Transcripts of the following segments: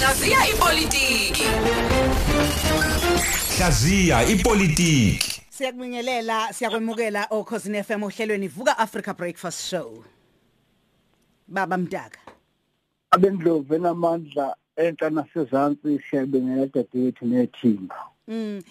Hlaziya ipolitiki. Hlaziya ipolitiki. Siyakubingelela, siyakwemukela okhosini FM ohlelweni Vuka Africa Breakfast Show. Baba Mtaka. abendlovu enamandla enhla nasezantsi siyabingelela dadewethu nethimba Mm.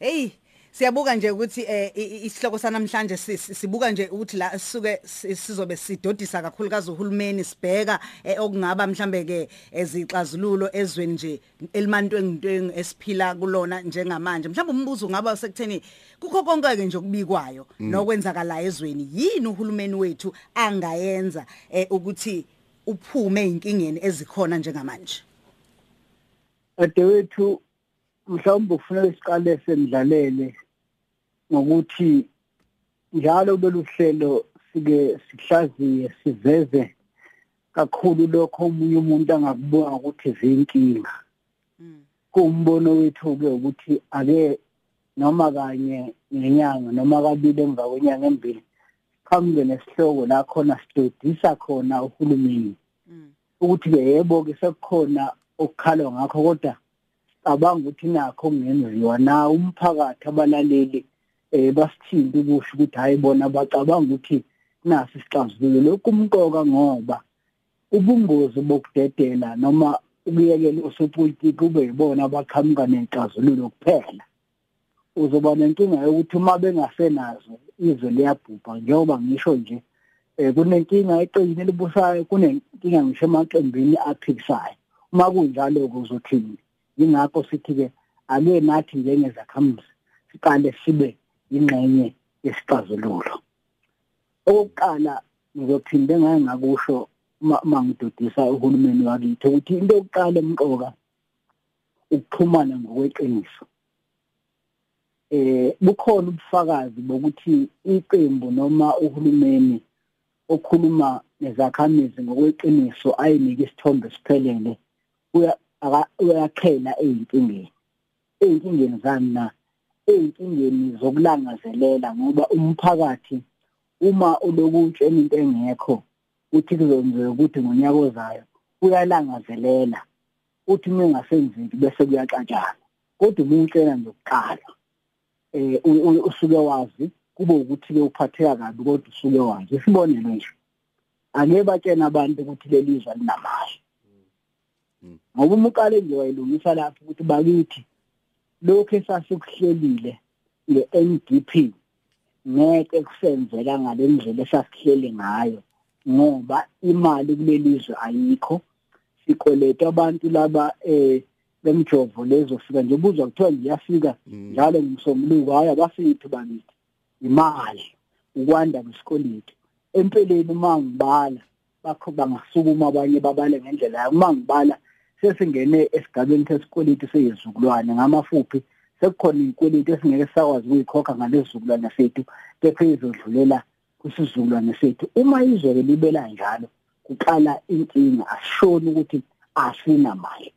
Hey, siyabuka nje ukuthi eh i- i- isihloko sanamhlanje si- si- sibuka nje ukuthi la sisuke si- sizobe sidodisa kakhulukazi uhulumeni sibheka eh, okungaba mhlambe ke ezixazululo ezweni nje elimantwengintwengi esiphila kulona njengamanje. Mhlawumbe umbuzo ungaba sekutheni kukho konke ke nje okubikwayo nokwenzakala ezweni? Yini uhulumeni wethu angayenza eh, ukuthi uphume einkingeni ezikhona njengamanje? Dadewethu mhlawumbe kufanele siqale semdlalele ngokuthi njalo lolu hlelo sike sihlaziye siveze kakhulu lokho omunye umuntu angakubuka ukuthi zinkinga. Kuwumbono wethu ke ukuthi ake noma kanye ngenyanga noma kabili emva kwenyanga embili qhamuke nesihloko la khona sidodisa khona uhulumeni. Ukuthi ke yebo ke sekukhona okukhalwa ngakho kodwa cabanga ukuthi nakho kungenziwa. Na umphakathi abalaleli eh basithinta ukusho ukuthi hayi bona bacabanga ukuthi nasi isixazululo. Lokhu umqoka ngoba ubungozi bokudedela noma ukuyekela osopolitiki kube yibona abaqhamuka nenxazululo kuphela. Uzoba nenkinga yokuthi uma bengasenazo izwe liyabhubha njengoba ngisho nje eh kunenkinga eqinile elibusayo kunenkinga ngisho emaqembini aphikisayo. Uma kunjalo kuzothini ingakho sithi ke ake nathi njengezakhamuzi siqale sibe ingxenye yesixazululo. Okokuqala ngizophinde ngaye ngakusho uma ngidodisa uhulumeni wakithi ukuthi into yokuqala emqoka ukuxhumana ngokweqiniso. Eh bukhona ubufakazi bokuthi iqembu noma uhulumeni okhuluma nezakhamizi ngokweqiniso ayinika isithombe siphelele uyaqhela ezinkingeni ezinkingeni zani na? Ezinkingeni zokulangazelela ngoba umphakathi uma ulokutshena into engekho uthi kuzonzeka ukuthi ngonyaka ozayo uyalangazelela uthi ningasenzeki bese kuyaxatshana. Kodwa umutshela nje ukuqala eh usuke wazi kube ukuthi ke uphatheka kabi kodwa usuke wazi. Isibonelo nje ake batshena abantu ukuthi lelizwe linamali ngoba uma uqale nje wayilungisa lapho ukuthi bakithi lokho esasikuhlelile le-NDP ngeke kusenzeka ngalendlela esasihlele ngayo ngoba imali kulelizwe ayikho. Sikweleta abantu laba eh bemjovo lezo fika nje ubuzwa kuthiwa ngiyafika njalo ngimsomluko hayi abafiki bakithi. Imali ukwanda kwesikoleti empeleni uma ngibala bakho bangasukuma abanye babale ngendlela yayo uma ngibala sesingene esigabeni sesikweleti seyizukulwane ngamafuphi sekukhona izikweleti esingeke sakwazi ukuyikhokha ngalezizukulwane sethu kepha izodlulela kwisizukulwane sethu. Uma izwe libela njalo kuqala inkinga asishoni ukuthi asinamali.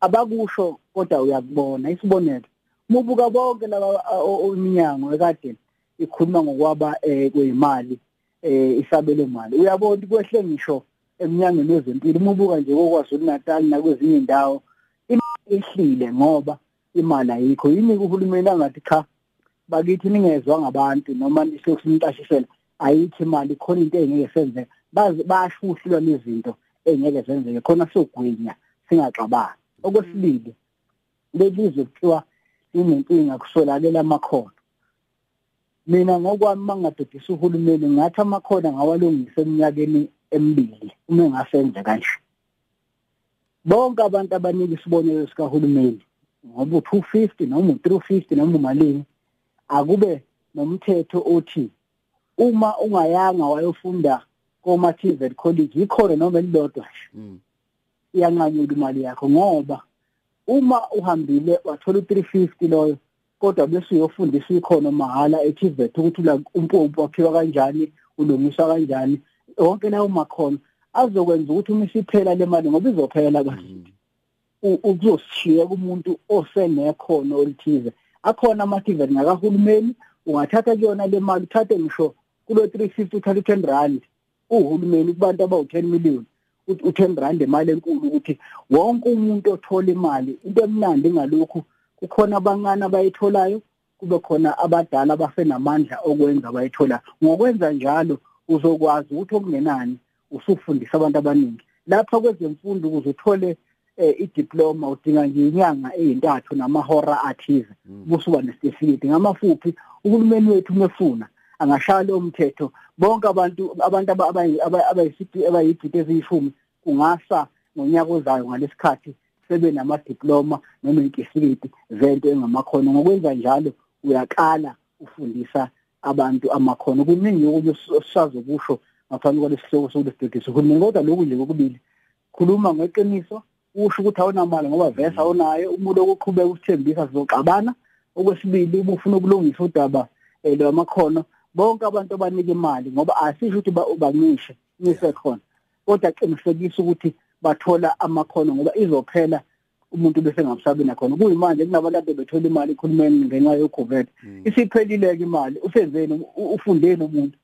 Abakusho kodwa uyakubona isibonelo mubuka bonke laba ominyango ekade ikhuluma ngokwaba kwezimali eh isabelo mali uyabona kwehle ngisho eminyangweni wezempilo. Umubuka nje kokwaZulu Natal nakwezinye indawo imali ehlile ngoba imali ayikho. Yini uhulumeni angathi cha bakithi ningezwa ngabantu noma nisokusimtashisela ayithi imali khona into engeke senzeke. Bazi bayashuhlwa lezinto engeke zenzeke. Khona sogwinya singaxabani. Okwesibili lelizwe kuthiwa inenkinga kusolakela amakhono. Mina ngokwami mangadodisa uhulumeni ngathi amakhono ngawalungisa eminyakeni emibili uma engasenze kanje. Bonke abantu abanika isibonelo sikahulumeni ngoba u250 noma u350 noma umalini akube nomthetho othi uma ungayanga wayofunda koma TVET college ikhona noma elilodwa nje. Iyanqanyula imali yakho ngoba uma uhambile wathola u350 loyo kodwa bese uyofundisa ikhono mahala eTVET ukuthi la umpompo wakhiwa kanjani ulungiswa kanjani. Wonke lawo makhono azokwenza ukuthi uma isiphela le mali ngoba izophela basithi ukuzoshiya kumuntu osenekhono olithize akhona ama-TVET ngakahulumeni ungathatha kuyona le mali uthathe ngisho kulo 350 uthathe 10 rand. Uhulumeni kubantu abawu 10 million u10 rand imali enkulu ukuthi wonke umuntu othola imali into emnandi ngalokhu. Kukhona abancane abayitholayo kube khona abadala abafenamandla okwenza bayithola ngokwenza njalo uzokwazi ukuthi okungenani usufundisa abantu abaningi. Lapha kwezemfundo ukuze uthole eh, idiploma udinga nje inyanga eyintathu namahora athize busuka nesitifiketi. Ngamafuphi uhulumeni wethu umefuna angashaya lo mthetho. Bonke abantu abantu abayisiti abayigidi eziyishumi kungasa ngonyaka ozayo ngalesikhathi sebe namadiploma noma intifiketi zento engamakhono. Ngokwenza njalo uyaqala ufundisa abantu amakhono. Kuningi okunye sisazo kusho ngaphambi kwalesihloko sokulesibhekisa uhulumeni kodwa lokhu nje kokubili. Khuluma ngeqiniso usho ukuthi awunamali ngoba vese awunayo. Umuntu okuqhubeka usithembisa sizoxabana. Okwesibili ubufuna ukulungisa udaba eh, lwamakhono. Bonke abantu abanika imali ngoba asisho ukuthi ubancishe nise khona. Kodwa qinisekisa ukuthi bathola amakhono ngoba izophela umuntu bese ngamsabi nakhona. Kuyimanje kunabantu ade bethola imali ekhulumeni ngenxa yokuvet isiphelile ke imali usenzeni ufundeni umuntu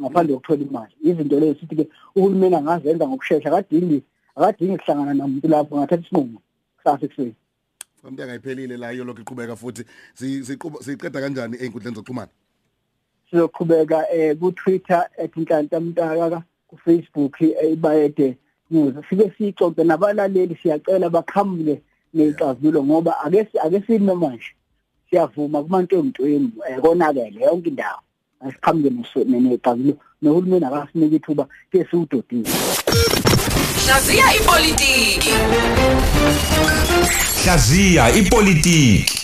ngaphandle kokuthola imali. Izinto lezo sithi ke uhulumeni angazenza ngokusheshsha akadingi akadingi kuhlangana nomuntu lapho ngathatha isinqumo kusasa ekuseni. Umuntu angayiphelile la iyo lokho iqhubeka futhi siqeda kanjani einkundleni zokuxhumana? Sizoqhubeka eh ku Twitter @inhlanhla mntaka ku Facebook ibayede news sike sixoxe nabalaleli siyacela baqhamuke nezixazululo ngoba ake ake sime manje. Siyavuma kumantontweni konakele yonke indawo. Asiqhamuke nezixazululo nohulumeni akasinike ithuba ke siwudodile. Hlaziya ipolitiki. Hlaziya ipolitiki.